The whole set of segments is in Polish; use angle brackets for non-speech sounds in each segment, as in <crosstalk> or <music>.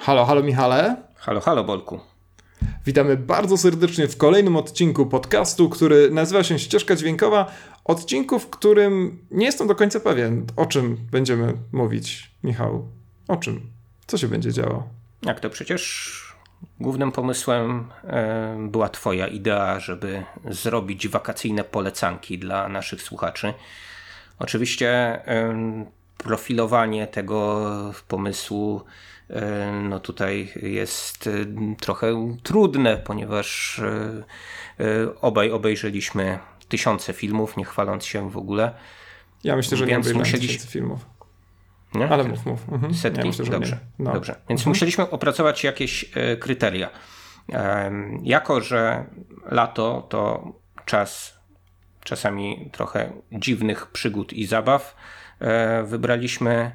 Halo, halo Michale. Halo, halo Bolku. Witamy bardzo serdecznie w kolejnym odcinku podcastu, który nazywa się Ścieżka Dźwiękowa. Odcinku, w którym nie jestem do końca pewien, o czym będziemy mówić. Michał, o czym? Co się będzie działo? Jak to przecież głównym pomysłem e, była Twoja idea, żeby zrobić wakacyjne polecanki dla naszych słuchaczy. Oczywiście profilowanie tego pomysłu no tutaj jest e, trochę trudne, ponieważ e, obaj obejrzeliśmy tysiące filmów, nie chwaląc się w ogóle. Ja myślę, że Więc nie musieliśmy tysięcy filmów. Nie? Ale mów, mów. Mhm. Setki? Ja myślę, dobrze. No. dobrze. Więc mhm. musieliśmy opracować jakieś kryteria. Jako, że lato to czas czasami trochę dziwnych przygód i zabaw, E, wybraliśmy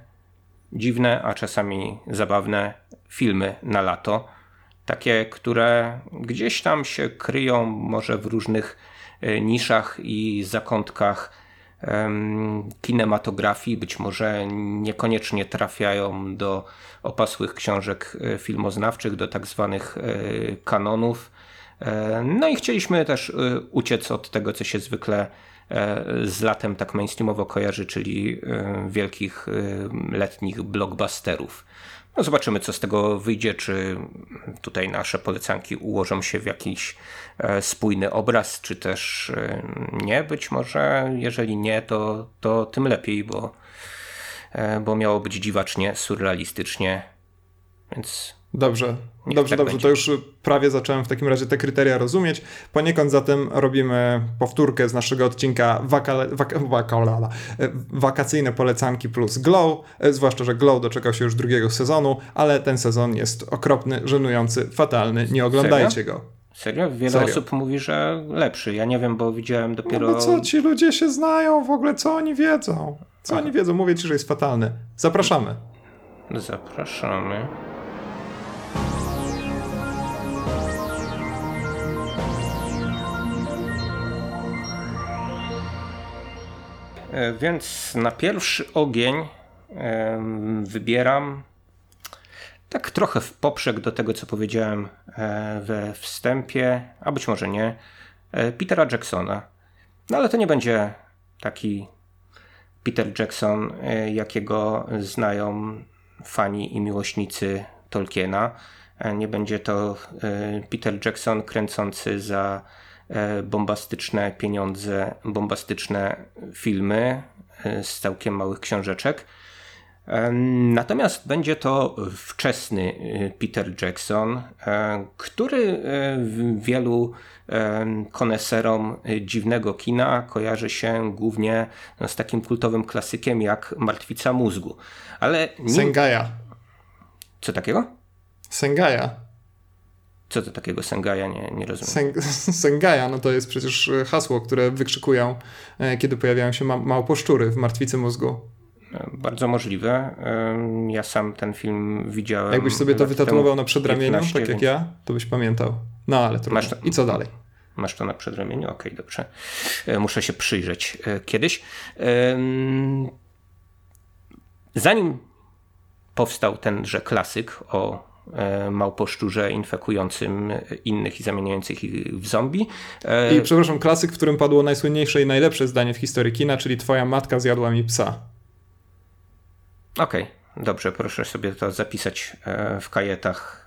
dziwne, a czasami zabawne filmy na lato. Takie, które gdzieś tam się kryją, może w różnych e, niszach i zakątkach kinematografii, być może niekoniecznie trafiają do opasłych książek e, filmoznawczych, do tak zwanych kanonów. No i chcieliśmy też uciec od tego, co się zwykle E, z latem tak mainstreamowo kojarzy, czyli e, wielkich e, letnich blockbusterów. No zobaczymy, co z tego wyjdzie, czy tutaj nasze polecanki ułożą się w jakiś spójny obraz, czy też nie. Być może, jeżeli nie, to, to tym lepiej, bo, bo miało być dziwacznie, surrealistycznie. Więc Dobrze, Niech dobrze, tak dobrze. Będzie. To już prawie zacząłem w takim razie te kryteria rozumieć. Poniekąd zatem robimy powtórkę z naszego odcinka waka, waka, waka, wakacyjne polecanki plus Glow. E, zwłaszcza, że Glow doczekał się już drugiego sezonu, ale ten sezon jest okropny, żenujący, fatalny. Nie oglądajcie Serio? go. Serio? Wiele Serio. osób mówi, że lepszy. Ja nie wiem, bo widziałem dopiero. No co ci ludzie się znają w ogóle? Co oni wiedzą? Co Aha. oni wiedzą? Mówię ci, że jest fatalny. Zapraszamy. Zapraszamy. Więc na pierwszy ogień wybieram tak trochę w poprzek do tego, co powiedziałem e, we wstępie, a być może nie, e, Petera Jacksona. No ale to nie będzie taki Peter Jackson, jakiego znają fani i miłośnicy Tolkiena. Nie będzie to Peter Jackson kręcący za E, bombastyczne pieniądze, bombastyczne filmy e, z całkiem małych książeczek. E, natomiast będzie to wczesny Peter Jackson, który wielu koneserom dziwnego kina kojarzy się głównie no, z takim kultowym klasykiem jak Martwica mózgu. Ale nim... Sengaja. Co takiego? Sengaja. Co to takiego Sengaja? Nie, nie rozumiem. Seng <laughs> Sengaja, no to jest przecież e, hasło, które wykrzykują, e, kiedy pojawiają się ma małposzczury w martwicy mózgu. E, bardzo możliwe. Ja sam ten film widziałem. Jakbyś sobie to wytatuował na przedramieniu, tak jak więc... ja, to byś pamiętał. No ale trudno. To... I co dalej? Masz to na przedramieniu? Okej, okay, dobrze. Muszę się przyjrzeć kiedyś. Zanim powstał tenże klasyk o małposzczurze infekującym innych i zamieniających ich w zombie. E, I przepraszam, klasyk, w którym padło najsłynniejsze i najlepsze zdanie w historii kina, czyli twoja matka zjadła mi psa. Okej, okay, dobrze, proszę sobie to zapisać e, w kajetach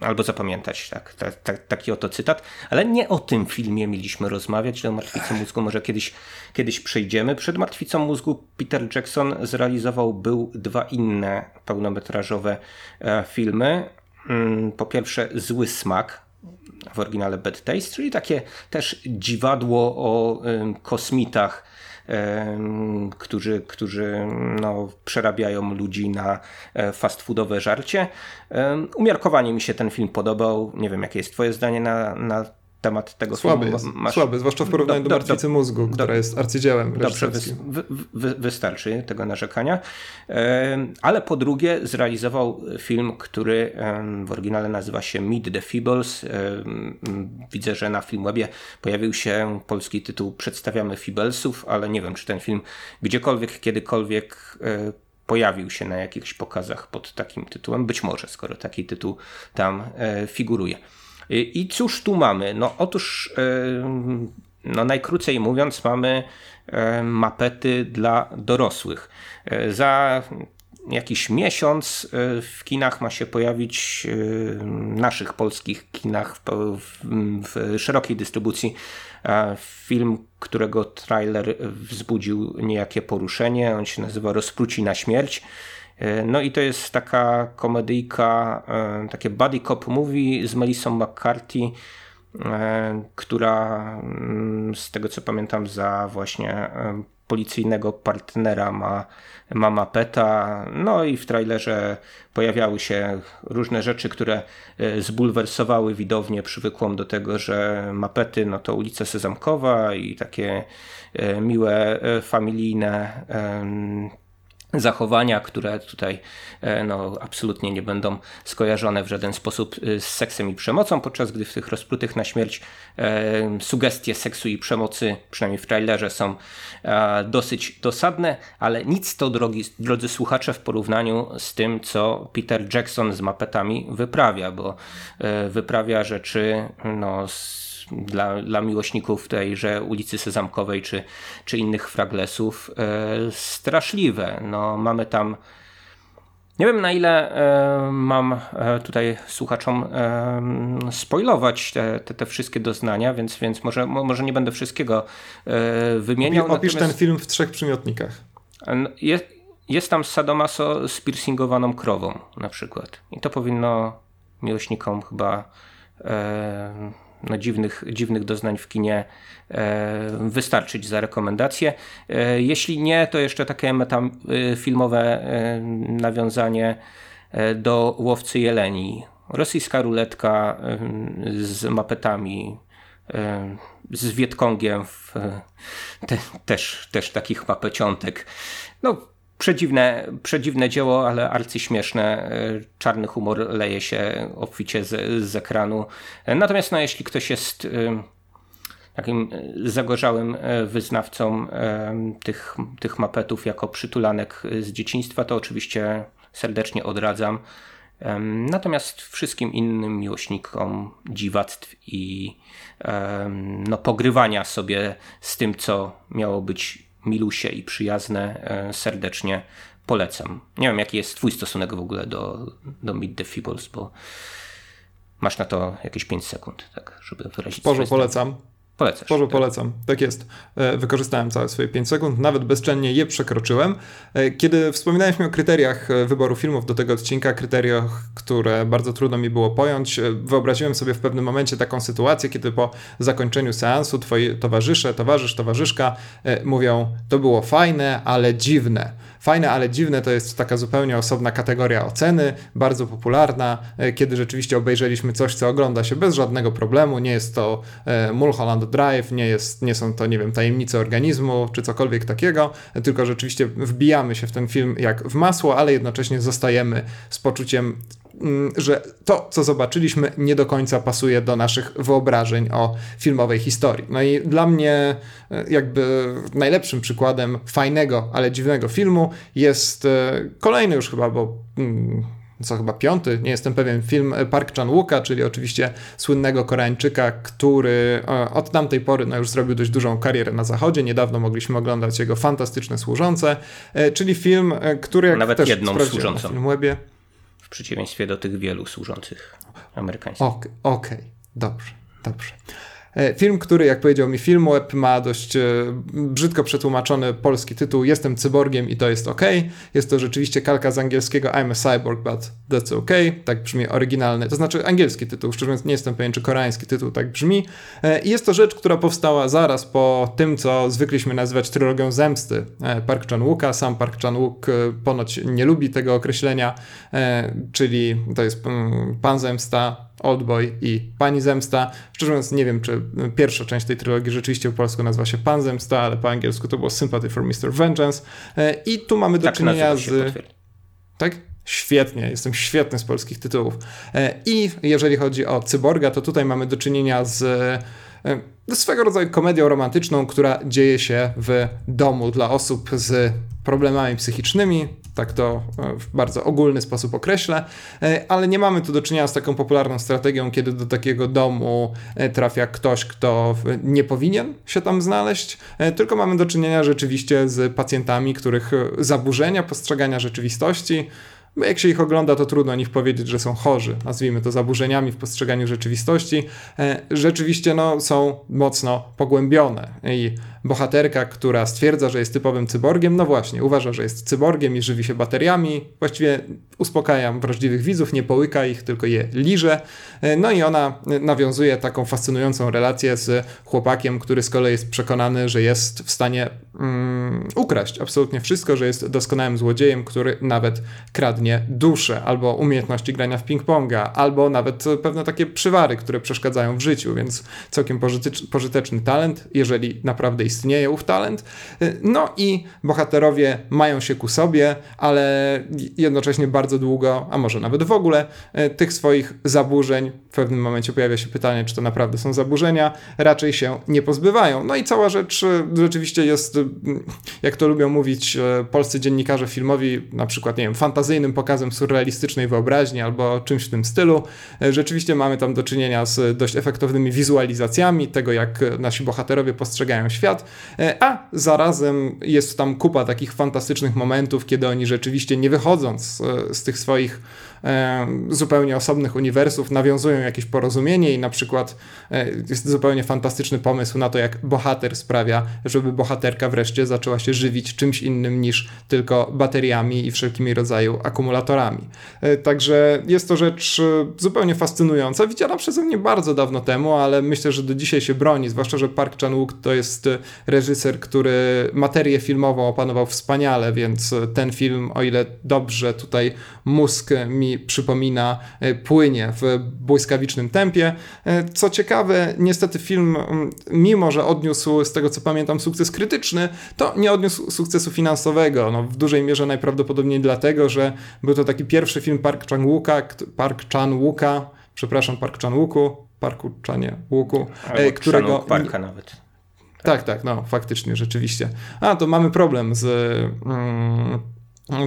albo zapamiętać tak, tak, tak, taki oto cytat, ale nie o tym filmie mieliśmy rozmawiać, do Martwicy Mózgu może kiedyś, kiedyś przejdziemy. Przed Martwicą Mózgu Peter Jackson zrealizował był dwa inne pełnometrażowe e, filmy. Mm, po pierwsze Zły Smak, w oryginale Bad Taste, czyli takie też dziwadło o kosmitach, którzy, którzy no, przerabiają ludzi na e, fast foodowe żarcie. Umiarkowanie mi się ten film podobał. Nie wiem, jakie jest Twoje zdanie na, na temat tego słaby filmu. Jest, masz... Słaby, zwłaszcza w porównaniu do, do, do Martwicy Mózgu, do, która jest arcydziełem Dobrze, wy, wy, wystarczy tego narzekania. Ale po drugie zrealizował film, który w oryginale nazywa się Meet the Feebles. Widzę, że na Filmwebie pojawił się polski tytuł Przedstawiamy Feeblesów, ale nie wiem, czy ten film gdziekolwiek, kiedykolwiek e, pojawił się na jakichś pokazach pod takim tytułem. Być może, skoro taki tytuł tam figuruje. I cóż tu mamy? No otóż, no najkrócej mówiąc, mamy mapety dla dorosłych. Za jakiś miesiąc w kinach ma się pojawić, e, naszych polskich kinach w, w, w szerokiej dystrybucji film, którego trailer wzbudził niejakie poruszenie. On się nazywa Rozpruci na śmierć. No i to jest taka komedyjka, takie buddy cop movie z Melissą McCarthy, która mm, z tego co pamiętam za właśnie policyjnego partnera ma, ma mapeta. No i w trailerze pojawiały się różne rzeczy, które e, zbulwersowały widownię przywykłą do tego, że mapety no to ulica Sezamkowa i takie e, miłe, e, familijne zachowania, które tutaj e, no, absolutnie nie będą skojarzone w żaden sposób e, z seksem i przemocą, podczas gdy w tych rozprutych na śmierć e, sugestie seksu i przemocy, przynajmniej w trailerze, są e, dosyć dosadne, ale nic to, drogi, drodzy słuchacze, w porównaniu z tym, co Peter Jackson z mapetami wyprawia, bo e, wyprawia rzeczy no, z dla, dla miłośników tejże ulicy Sezamkowej czy, czy innych fraglesów e, straszliwe. No, mamy tam nie wiem na ile e, mam e, tutaj słuchaczom e, spoilować te, te, te, wszystkie doznania, więc, więc może, może nie będę wszystkiego e, wymieniał. Opisz ten film w trzech przymiotnikach. Jest, jest tam sadomaso z piercingowaną krową na przykład. I to powinno miłośnikom chyba e, no, dziwnych, dziwnych doznań w kinie e, wystarczyć za rekomendację. E, jeśli nie, to jeszcze takie metafilmowe e, nawiązanie do Łowcy Jeleni. Rosyjska ruletka z mapetami, z Wietkongiem, te, też, też takich mapeciątek. No, Przedziwne, przedziwne dzieło, ale arcyśmieszne. E, czarny humor leje się obficie z, z ekranu. E, natomiast no, jeśli ktoś jest e, takim zagorzałym wyznawcą tych, tych mapetów jako przytulanek z dzieciństwa, to oczywiście serdecznie odradzam. Natomiast wszystkim innym miłośnikom dziwactw i no, pogrywania sobie z tym, co miało być milusie i przyjazne, e, serdecznie polecam. Nie wiem, jaki jest Twój stosunek w ogóle do, do Meet the Feebles, bo masz na to jakieś 5 sekund, tak, żeby wyrazić Sporo polecam. Polecasz. Tak? polecam. Tak jest. E, wykorzystałem całe swoje 5 sekund, nawet bezczelnie je przekroczyłem. E, kiedy wspominaliśmy o kryteriach e, wyboru filmów do tego odcinka, kryteriach, które bardzo trudno mi było pojąć, wyobraziłem sobie w pewnym momencie taką sytuację, kiedy po zakończeniu seansu twoi towarzysze, towarzysz, towarzyszka mówią, to było fajne, ale dziwne. Fajne, ale dziwne to jest taka zupełnie osobna kategoria oceny, bardzo popularna, kiedy rzeczywiście obejrzeliśmy coś, co ogląda się bez żadnego problemu. Nie jest to Mulholland Drive, nie, jest, nie są to, nie wiem, tajemnice organizmu czy cokolwiek takiego, tylko rzeczywiście wbijamy się w ten film jak w masło, ale jednocześnie zostajemy z poczuciem że to, co zobaczyliśmy, nie do końca pasuje do naszych wyobrażeń o filmowej historii. No i dla mnie, e, jakby najlepszym przykładem fajnego, ale dziwnego filmu jest e, kolejny już chyba, bo mm, co chyba piąty, nie jestem pewien, film Park Chan-wooka, czyli oczywiście słynnego Koreańczyka, który e, od tamtej pory no, już zrobił dość dużą karierę na zachodzie. Niedawno mogliśmy oglądać jego fantastyczne służące, czyli film, który jak Nawet też jedną służącą. Na Filmwebie, przeciwieństwie do tych wielu służących amerykańskich. Okej, okay, okay, dobrze, dobrze. E, film, który, jak powiedział mi Filmweb, ma dość e, brzydko przetłumaczony polski tytuł Jestem cyborgiem i to jest ok. Jest to rzeczywiście kalka z angielskiego I'm a cyborg, but that's ok. Tak brzmi oryginalny, to znaczy angielski tytuł, szczerze mówiąc nie jestem pewien, czy koreański tytuł tak brzmi. E, I jest to rzecz, która powstała zaraz po tym, co zwykliśmy nazywać trylogią zemsty Park Chan-wooka. Sam Park Chan-wook ponoć nie lubi tego określenia, czyli to jest mm, Pan Zemsta, Oldboy i Pani Zemsta. Szczerze mówiąc, nie wiem, czy pierwsza część tej trylogii rzeczywiście po polsku nazywa się Pan Zemsta, ale po angielsku to było Sympathy for Mr. Vengeance. E, I tu mamy do tak czynienia z. Tak? Świetnie, jestem świetny z polskich tytułów. E, I jeżeli chodzi o cyborga, to tutaj mamy do czynienia z e, swego rodzaju komedią romantyczną, która dzieje się w domu dla osób z problemami psychicznymi, tak to w bardzo ogólny sposób określę, ale nie mamy tu do czynienia z taką popularną strategią, kiedy do takiego domu trafia ktoś, kto nie powinien się tam znaleźć, tylko mamy do czynienia rzeczywiście z pacjentami, których zaburzenia postrzegania rzeczywistości bo jak się ich ogląda, to trudno o nich powiedzieć, że są chorzy, nazwijmy to zaburzeniami w postrzeganiu rzeczywistości, e, rzeczywiście no, są mocno pogłębione. I bohaterka, która stwierdza, że jest typowym cyborgiem, no właśnie, uważa, że jest cyborgiem i żywi się bateriami, właściwie uspokajam wrażliwych widzów, nie połyka ich, tylko je liże. No i ona nawiązuje taką fascynującą relację z chłopakiem, który z kolei jest przekonany, że jest w stanie mm, ukraść absolutnie wszystko, że jest doskonałym złodziejem, który nawet kradnie duszę, albo umiejętności grania w ping-ponga, albo nawet pewne takie przywary, które przeszkadzają w życiu, więc całkiem pożyteczny talent, jeżeli naprawdę istnieje ów talent. E, no i bohaterowie mają się ku sobie, ale jednocześnie bardzo długo, a może nawet w ogóle, e, tych swoich zaburzeń, w pewnym momencie pojawia się pytanie, czy to naprawdę są zaburzenia, raczej się nie pozbywają. No i cała rzecz e, rzeczywiście jest, jak to lubią mówić polscy dziennikarze filmowi, na przykład, nie wiem, fantazyjnym pokazem surrealistycznej wyobraźni albo czymś w tym stylu. Rzeczywiście mamy tam do czynienia z dość efektownymi wizualizacjami tego, jak nasi bohaterowie postrzegają świat, a zarazem jest tam kupa takich fantastycznych momentów, kiedy oni rzeczywiście nie wychodząc z tych swoich e, zupełnie osobnych uniwersów nawiązują jakieś porozumienie i na przykład e, jest zupełnie fantastyczny pomysł na to, jak bohater sprawia, żeby bohaterka wreszcie zaczęła się żywić czymś innym niż tylko bateriami i wszelkimi rodzaju akumulatorami. E, także jest to rzecz zupełnie fascynująca, widziana przeze mnie bardzo dawno temu, ale myślę, że do dzisiaj się broni, zwłaszcza, że Park Chan-wook to jest reżyser, który materię filmową opanował wspaniale, więc ten film, o ile dobrze tutaj mózg mi przypomina, e, płynie w błyskawicznym tempie. E, co ciekawe, niestety film, mimo że odniósł z tego co pamiętam sukces krytyczny, to nie odniósł sukcesu finansowego. No, w dużej mierze najprawdopodobniej dlatego, że był to taki pierwszy film Park Chan-wooka, Park Chan-wooka, przepraszam, Park Chan-wooku, Parku Chanie Łuku, e, którego... Parka nawet. Tak, tak, no faktycznie, rzeczywiście. A, to mamy problem z... Mm,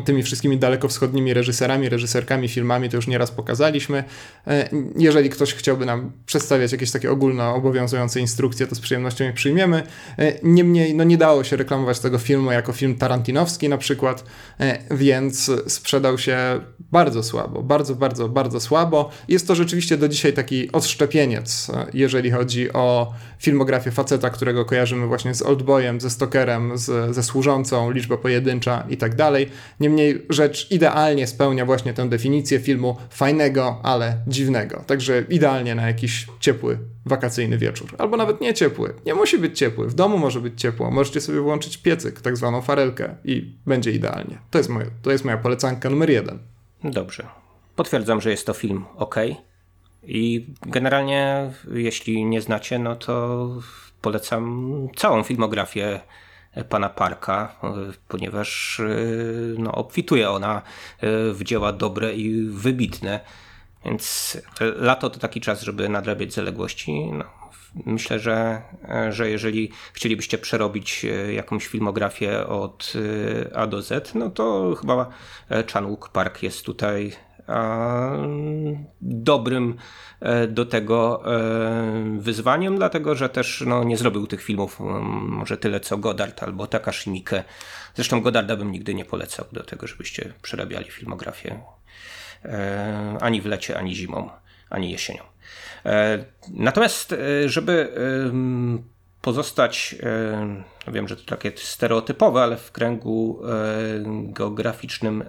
tymi wszystkimi dalekowschodnimi reżyserami, reżyserkami, filmami, to już nieraz pokazaliśmy. E, jeżeli ktoś chciałby nam przedstawiać jakieś takie ogólno obowiązujące instrukcje, to z przyjemnością je przyjmiemy. E, niemniej, no nie dało się reklamować tego filmu jako film tarantinowski na przykład, e, więc sprzedał się bardzo słabo, bardzo, bardzo, bardzo słabo. Jest to rzeczywiście do dzisiaj taki odszczepieniec, jeżeli chodzi o filmografię faceta, którego kojarzymy właśnie z Oldboyem, ze Stokerem, ze Służącą, liczba pojedyncza i tak dalej. Niemniej rzecz idealnie spełnia właśnie tę definicję filmu fajnego, ale dziwnego. Także idealnie na jakiś ciepły, wakacyjny wieczór. Albo nawet nie ciepły. Nie musi być ciepły. W domu może być ciepło. Możecie sobie włączyć piecyk, tak zwaną farelkę i będzie idealnie. To jest, moje, to jest moja polecanka numer jeden. Dobrze. Potwierdzam, że jest to film ok. I generalnie, jeśli nie znacie, no to polecam całą filmografię pana Parka, ponieważ e, no, obfituje ona e, w dzieła dobre i wybitne. Więc lato to taki czas, żeby nadrabiać zaległości. No, myślę, że, że jeżeli chcielibyście przerobić e, jakąś filmografię od A do Z, no to chyba Chan Park jest tutaj dobrym e, do tego e, wyzwaniem, dlatego że też no, nie zrobił tych filmów może tyle co Godard albo Takashi. Zresztą Godarda bym nigdy nie polecał do tego, żebyście przerabiali filmografię e, ani w lecie, ani zimą, ani jesienią. Natomiast, żeby pozostać, no wiem, że to takie stereotypowe, ale w kręgu e, geograficznym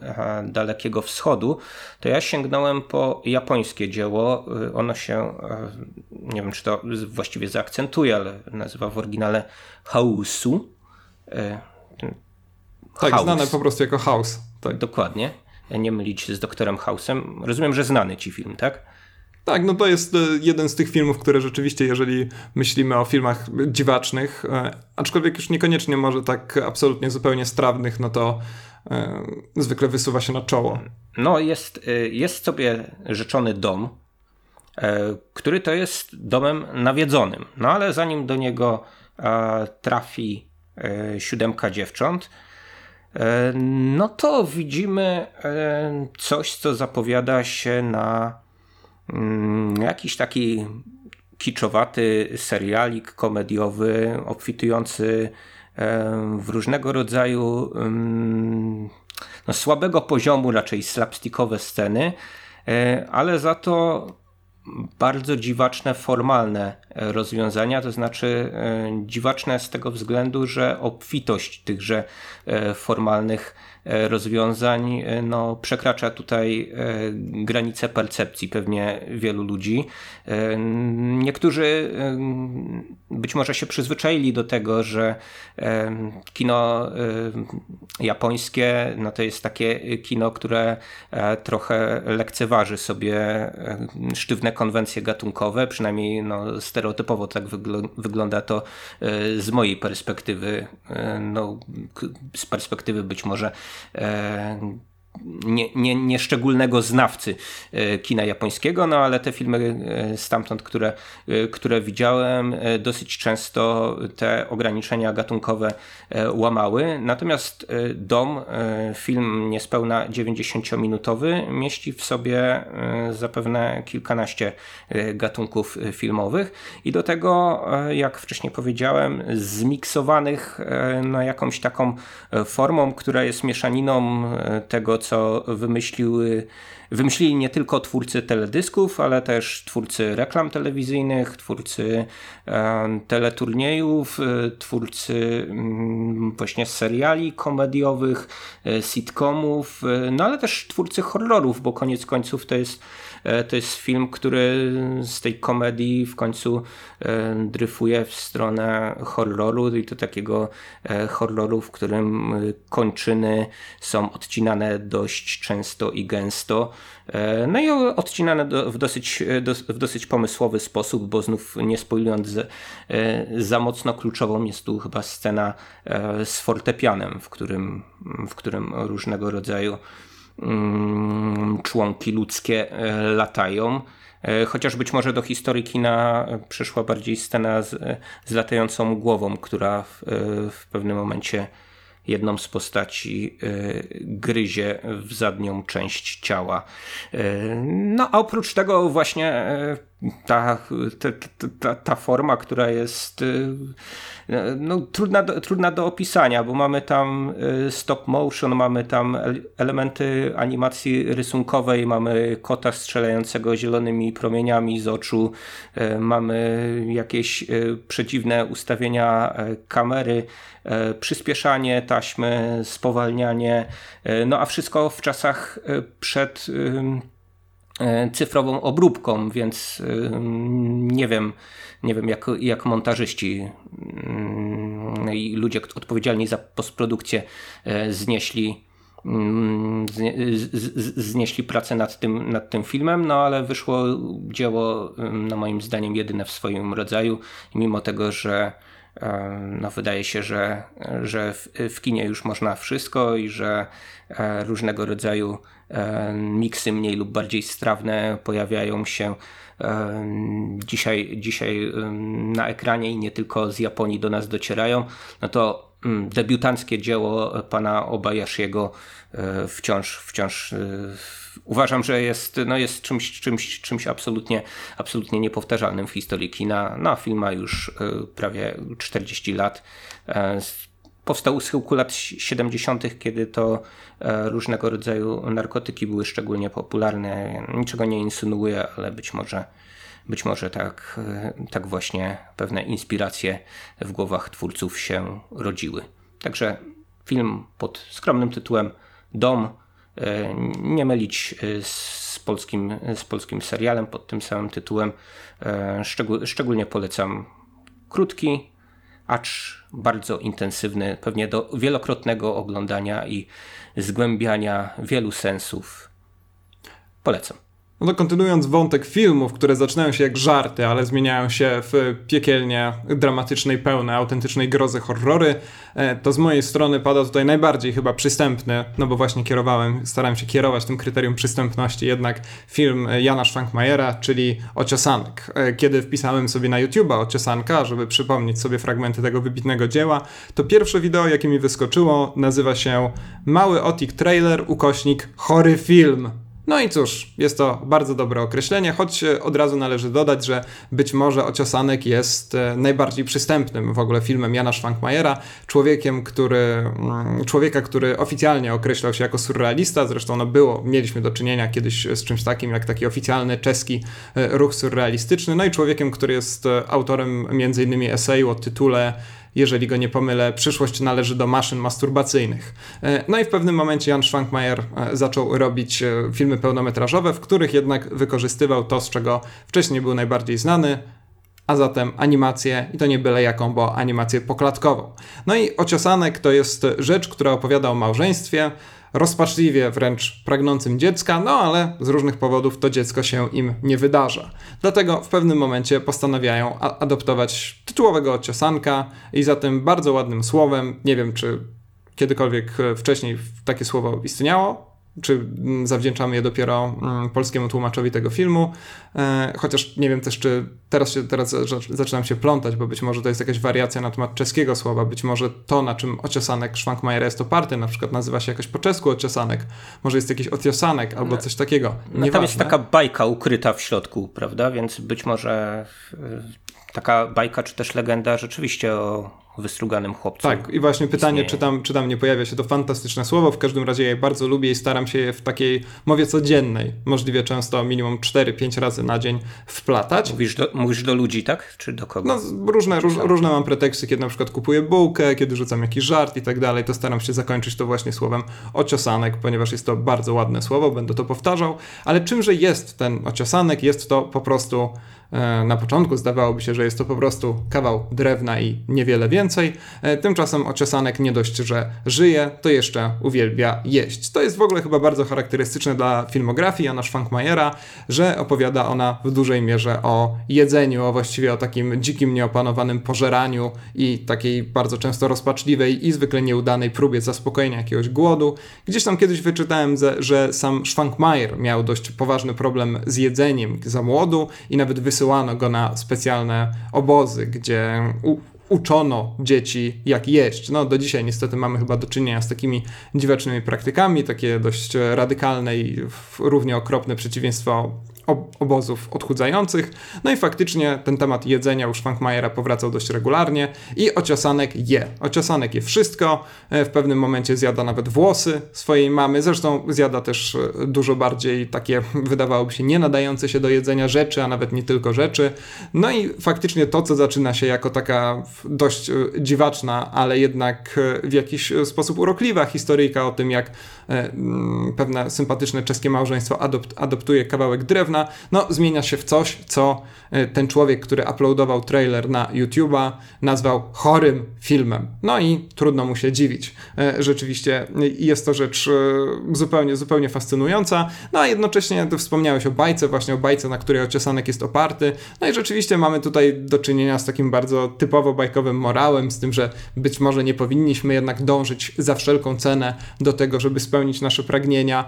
Dalekiego Wschodu, to ja sięgnąłem po japońskie dzieło. E, ono się, nie wiem czy to właściwie zaakcentuje, ale nazywa w oryginale Hausu. Tak, House. znane po prostu jako House. Tak. Dokładnie. Nie mylić z doktorem House'em. Rozumiem, że znany ci film, tak? Tak, no to jest e, jeden z tych filmów, które rzeczywiście, jeżeli myślimy o filmach dziwacznych, e, aczkolwiek już niekoniecznie może tak absolutnie zupełnie strawnych, no to e, zwykle wysuwa się na czoło. No jest, jest sobie rzeczony dom, który to jest domem nawiedzonym. No ale zanim do niego trafi siódemka dziewcząt, no to widzimy coś, co zapowiada się na jakiś taki kiczowaty serialik komediowy, obfitujący w różnego rodzaju no, słabego poziomu, raczej slapstickowe sceny, e, ale za to bardzo dziwaczne formalne rozwiązania, to znaczy e, dziwaczne z tego względu, że obfitość tychże formalnych E, rozwiązań e, no, przekracza tutaj e, granice percepcji pewnie wielu ludzi. Niektórzy być może się przyzwyczaili do tego, że kino japońskie no to jest takie kino, które trochę lekceważy sobie sztywne konwencje gatunkowe, przynajmniej no, stereotypowo tak wygląda to z mojej perspektywy, no, z perspektywy być może and nie, nie, nie szczególnego znawcy e, kina japońskiego, no ale te filmy e, stamtąd, które, e, które widziałem, dosyć często te ograniczenia gatunkowe łamały. Natomiast Dom, film niespełna 90-minutowy, mieści w sobie zapewne kilkanaście gatunków filmowych i do tego, jak wcześniej powiedziałem, zmiksowanych na jakąś taką formą, która jest mieszaniną tego, co wymyśliły, wymyślili nie tylko twórcy teledysków, ale też twórcy reklam telewizyjnych, twórcy e, teleturniejów, e, twórcy mm, właśnie seriali komediowych, e, sitcomów, e, no ale też twórcy horrorów, bo koniec końców to jest to jest film, który z tej komedii w końcu e, dryfuje w stronę horroru i to takiego e, horroru, w którym kończyny są odcinane dość często i gęsto. No i odcinane do, w, dosyć, do, w dosyć pomysłowy sposób, bo znów nie spoilując za mocno kluczową jest tu chyba scena z fortepianem, w którym, w którym różnego rodzaju członki ludzkie e, latają. E, chociaż być może do historii kina przyszła bardziej scena z, z latającą głową, która w, e, w pewnym momencie jedną z postaci gryzie w zadnią część ciała. No a oprócz tego właśnie ta, ta, ta, ta forma, która jest no, trudna, do, trudna do opisania, bo mamy tam y, stop motion, mamy tam elementy animacji rysunkowej, mamy kota strzelającego zielonymi promieniami z oczu, y, mamy jakieś y, przedziwne ustawienia kamery, przyspieszanie taśmy, spowalnianie, no a wszystko w czasach przed cyfrową obróbką, więc nie wiem, nie wiem, jak, jak montażyści mm, i ludzie odpowiedzialni za postprodukcję e, znieśli mm, znieśli pracę nad tym, nad tym filmem, no ale wyszło dzieło, no moim zdaniem, jedyne w swoim rodzaju, mimo tego, że e, no wydaje się, że, że w, w kinie już można wszystko i że e, różnego rodzaju miksy mniej lub bardziej strawne pojawiają się dzisiaj, dzisiaj na ekranie i nie tylko z Japonii do nas docierają, no to mm, debiutanckie dzieło pana Obayashiego e, wciąż, wciąż e, uważam, że jest, no jest czymś, czymś, czymś absolutnie, absolutnie niepowtarzalnym w historii kina. No, film ma już e, prawie 40 lat. Powstał u schyłku lat 70., kiedy to e, różnego rodzaju narkotyki były szczególnie popularne. Niczego nie insynuuję, ale być może, być może tak, e, tak właśnie pewne inspiracje w głowach twórców się rodziły. Także film pod skromnym tytułem Dom. E, nie mylić z polskim, z polskim serialem pod tym samym tytułem. Szczególnie polecam krótki, acz bardzo intensywny, pewnie do wielokrotnego oglądania i zgłębiania wielu sensów. Polecam. No to kontynuując wątek filmów, które zaczynają się jak żarty, ale zmieniają się w piekielnie dramatycznej, pełne autentycznej grozy horrory, e, to z mojej strony pada tutaj najbardziej chyba przystępny, no bo właśnie kierowałem, starałem się kierować tym kryterium przystępności, jednak film Jana Schwankmajera, czyli Ociosanek. E, kiedy wpisałem sobie na YouTube'a Ociosanka, żeby przypomnieć sobie fragmenty tego wybitnego dzieła, to pierwsze wideo, jakie mi wyskoczyło, nazywa się Mały Otik Trailer, ukośnik chory film. No i cóż, jest to bardzo dobre określenie, choć od razu należy dodać, że być może Ociosanek jest e, najbardziej przystępnym w ogóle filmem Jana Schwankmajera, człowiekiem, który, mm, człowieka, który oficjalnie określał się jako surrealista, zresztą no było, mieliśmy do czynienia kiedyś z czymś takim jak taki oficjalny czeski e, ruch surrealistyczny, no i człowiekiem, który jest e, autorem między innymi eseju o tytule jeżeli go nie pomylę, przyszłość należy do maszyn masturbacyjnych. E, no i w pewnym momencie Jan Schwankmajer e, zaczął robić e, filmy pełnometrażowe, w których jednak wykorzystywał to, z czego wcześniej był najbardziej znany, a zatem animację i to nie byle jaką, bo animację poklatkową. No i Ociosanek to jest rzecz, która opowiada o małżeństwie, rozpaczliwie wręcz pragnącym dziecka, no ale z różnych powodów to dziecko się im nie wydarza. Dlatego w pewnym momencie postanawiają adoptować tytułowego ociosanka i za tym bardzo ładnym słowem, nie wiem czy kiedykolwiek wcześniej takie słowo istniało, czy mm, zawdzięczamy je dopiero mm, polskiemu tłumaczowi tego filmu. E, chociaż nie wiem też, czy teraz, się, teraz zaczynam się plątać, bo być może to jest jakaś wariacja na temat czeskiego słowa. Być może to, na czym ociosanek Schwankmajera jest oparty, na przykład nazywa się jakoś po czesku ociosanek. Może jest jakiś otiosanek albo coś takiego. No, tam jest taka bajka ukryta w środku, prawda? Więc być może taka bajka czy też legenda rzeczywiście o wystruganym chłopcu. Tak, i właśnie pytanie, czy tam, czy tam nie pojawia się to fantastyczne słowo. W każdym razie ja je bardzo lubię i staram się je w takiej mowie codziennej, możliwie często minimum 4-5 razy na dzień wplatać. Mówisz do, mówisz do ludzi, tak? Czy do kogo? No, różne, róż, różne mam preteksty, kiedy na przykład kupuję bułkę, kiedy rzucam jakiś żart i tak dalej, to staram się zakończyć to właśnie słowem ociosanek, ponieważ jest to bardzo ładne słowo, będę to powtarzał. Ale czymże jest ten ociosanek? Jest to po prostu na początku zdawałoby się, że jest to po prostu kawał drewna i niewiele więcej. E, tymczasem oczesanek nie dość, że żyje, to jeszcze uwielbia jeść. To jest w ogóle chyba bardzo charakterystyczne dla filmografii Jana Schwankmajera, że opowiada ona w dużej mierze o jedzeniu, a właściwie o takim dzikim, nieopanowanym pożeraniu i takiej bardzo często rozpaczliwej i zwykle nieudanej próbie zaspokojenia jakiegoś głodu. Gdzieś tam kiedyś wyczytałem, że sam Schwankmajer miał dość poważny problem z jedzeniem za młodu i nawet wysłał wysyłano go na specjalne obozy, gdzie uczono dzieci, jak jeść. No, do dzisiaj niestety mamy chyba do czynienia z takimi dziwacznymi praktykami, takie dość radykalne i równie okropne przeciwieństwo obozów odchudzających. No i faktycznie ten temat jedzenia u Schwankmajera powracał dość regularnie i Ociosanek je. Ociosanek je wszystko, e, w pewnym momencie zjada nawet włosy swojej mamy, zresztą zjada też e, dużo bardziej takie, wydawałoby się, nie nadające się do jedzenia rzeczy, a nawet nie tylko rzeczy. No i faktycznie to, co zaczyna się jako taka dość e, dziwaczna, ale jednak w jakiś sposób urokliwa historyjka o tym, jak pewne sympatyczne czeskie małżeństwo adopt, adoptuje kawałek drewna, no zmienia się w coś, co e, ten człowiek, który uploadował trailer na YouTube'a, nazwał chorym filmem. No i trudno mu się dziwić. E, rzeczywiście jest to rzecz zupełnie, zupełnie fascynująca. No a jednocześnie ty wspomniałeś o bajce, właśnie o bajce, na której Ociosanek jest oparty. No i rzeczywiście mamy tutaj do czynienia z takim bardzo typowo bajkowym morałem, z tym, że być może nie powinniśmy jednak dążyć za wszelką cenę do tego, żeby spełnić nasze pragnienia,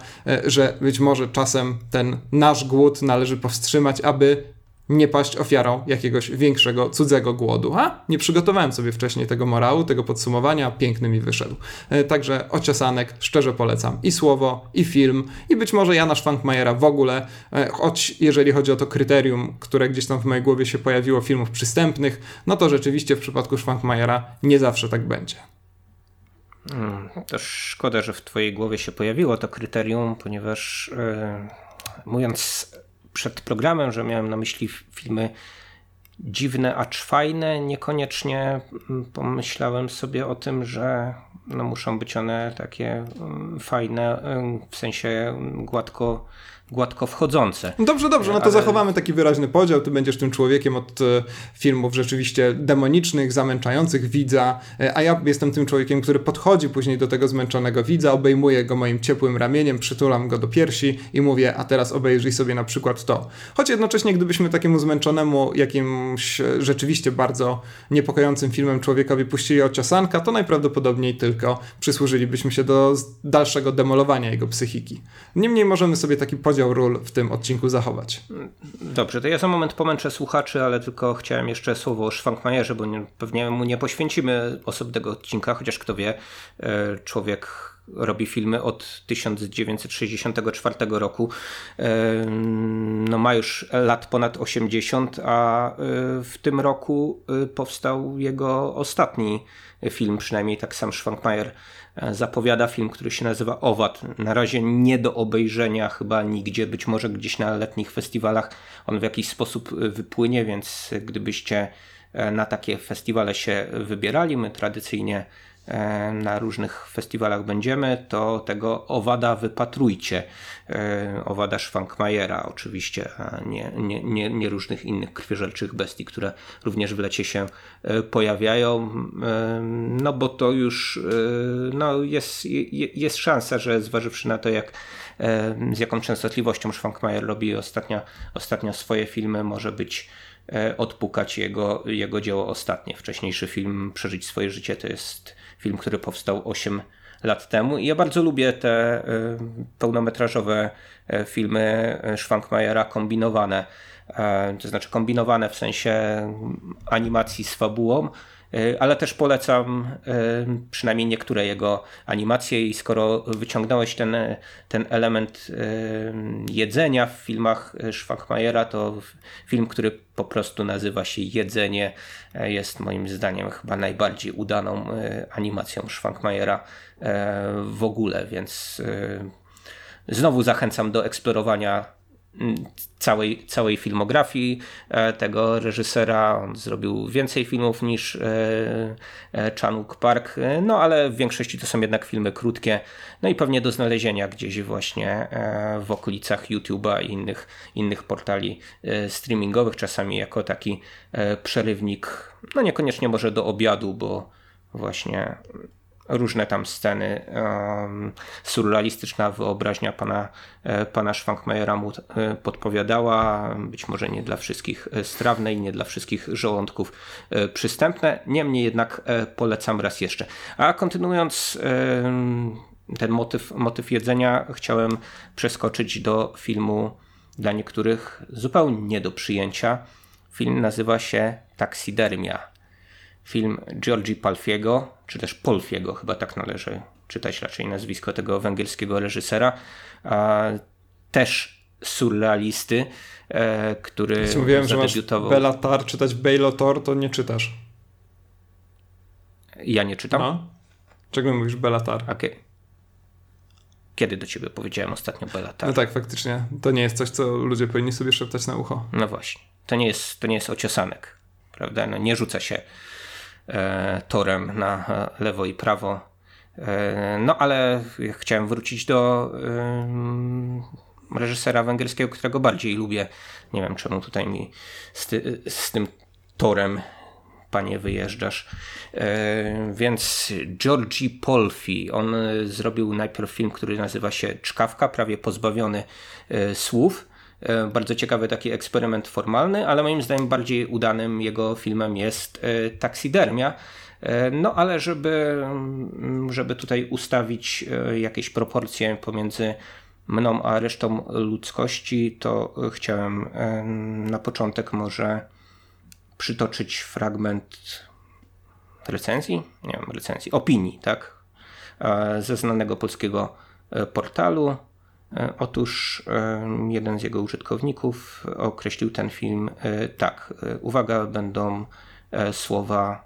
że być może czasem ten nasz głód należy powstrzymać, aby nie paść ofiarą jakiegoś większego cudzego głodu. A nie przygotowałem sobie wcześniej tego morału, tego podsumowania, piękny mi wyszedł. E, także ociosanek szczerze polecam i słowo, i film, i być może Jana Schwankmajera w ogóle, e, choć jeżeli chodzi o to kryterium, które gdzieś tam w mojej głowie się pojawiło filmów przystępnych, no to rzeczywiście w przypadku Schwankmajera nie zawsze tak będzie. Hmm, to szkoda, że w twojej głowie się pojawiło to kryterium, ponieważ yy, mówiąc przed programem, że miałem na myśli filmy dziwne, acz fajne. Niekoniecznie mm, pomyślałem sobie o tym, że no muszą być one takie mm, fajne, mm, w sensie gładko gładko wchodzące. Dobrze, dobrze, no to Ale... zachowamy taki wyraźny podział. Ty będziesz tym człowiekiem od e, filmów rzeczywiście demonicznych, zamęczających widza, e, a ja jestem tym człowiekiem, który podchodzi później do tego zmęczonego widza, obejmuję go moim ciepłym ramieniem, przytulam go do piersi i mówię, a teraz obejrzyj sobie na przykład to. Choć jednocześnie, gdybyśmy takiemu zmęczonemu, jakimś e, rzeczywiście bardzo niepokojącym filmem człowiekowi puścili ociosanka, to najprawdopodobniej tylko przysłużylibyśmy się do dalszego demolowania jego psychiki. Niemniej możemy sobie taki podział podział ról w tym odcinku zachować. Dobrze, to ja za moment pomęczę słuchaczy, ale tylko chciałem jeszcze słowo o Schwankmajerze, bo nie, pewnie mu nie poświęcimy osobnego odcinka, chociaż kto wie, e, człowiek robi filmy od 1964 roku. E, no ma już lat ponad 80, a e, w tym roku powstał jego ostatni film, przynajmniej tak sam Schwankmajer zapowiada film, który się nazywa Owad. Na razie nie do obejrzenia chyba nigdzie, być może gdzieś na letnich festiwalach on w jakiś sposób e, wypłynie, więc gdybyście e, na takie festiwale się wybierali, my tradycyjnie E, na różnych festiwalach będziemy, to tego owada wypatrujcie. E, owada Schwankmajera oczywiście, a nie, nie, nie, nie różnych innych krwiożerczych bestii, które również w lecie się e, pojawiają, no bo to już no jest, jest szansa, że zważywszy na to, jak z jaką częstotliwością Schwankmajer robi ostatnio, ostatnio swoje filmy, może być odpukać jego, jego dzieło ostatnie. Wcześniejszy film Przeżyć swoje życie to jest film, który powstał 8 lat temu. I ja bardzo lubię te y, pełnometrażowe y, filmy Schwankmajera kombinowane. E, to znaczy kombinowane w sensie animacji z fabułą, ale też polecam przynajmniej niektóre jego animacje i skoro wyciągnąłeś ten, ten element jedzenia w filmach Schwankmajera, to film, który po prostu nazywa się Jedzenie, e, jest moim zdaniem chyba najbardziej udaną e, animacją Schwankmajera e, w ogóle, więc znowu zachęcam do eksplorowania całej, całej filmografii e, tego reżysera. On zrobił więcej filmów niż e, e, Chanuk Park, no ale w większości to są jednak filmy krótkie, no i pewnie do znalezienia gdzieś właśnie w okolicach YouTube'a i innych, innych portali streamingowych, czasami jako taki przerywnik, no niekoniecznie może do obiadu, bo właśnie różne tam sceny. Um, surrealistyczna wyobraźnia pana, e, pana Schwankmajera mu e, podpowiadała. Być może nie dla wszystkich e, strawne i nie dla wszystkich żołądków przystępne. Niemniej jednak polecam raz jeszcze. A kontynuując ten motyw, motyw jedzenia, chciałem przeskoczyć do filmu dla niektórych zupełnie nie do przyjęcia. Film nazywa się Taxidermia film Georgi Palfiego, czy też Polfiego, chyba tak należy czytać raczej nazwisko tego węgierskiego reżysera, a też surrealisty, e, który Jeśli mówiłem, zadebiutował. że masz Bellatar czytać Bejlotor, to nie czytasz. Ja nie czytam? No. Czego mówisz Bellatar? Okej. Okay. Kiedy do ciebie powiedziałem ostatnio Bellatar? No tak, faktycznie. To nie jest coś, co ludzie powinni sobie szeptać na ucho. No właśnie. To nie jest, to nie jest ociosanek, prawda? No nie rzuca się torem na lewo i prawo. E, no ale chciałem wrócić do reżysera węgierskiego, którego bardziej lubię. Nie wiem czemu tutaj mi z, ty, z tym torem panie wyjeżdżasz. E, więc Georgi Polfi, on zrobił najpierw film, który nazywa się Czkawka, prawie pozbawiony słów. E, bardzo ciekawy taki eksperyment formalny, ale moim zdaniem bardziej udanym jego filmem jest e, Taxidermia. E, no ale żeby, mm, żeby tutaj ustawić jakieś proporcje pomiędzy mną a resztą ludzkości, to chciałem na początek może przytoczyć fragment recenzji, nie wiem, recenzji, opinii, tak, ze znanego polskiego portalu. E, otóż e, jeden z jego użytkowników określił ten film e, tak. Uwaga, będą słowa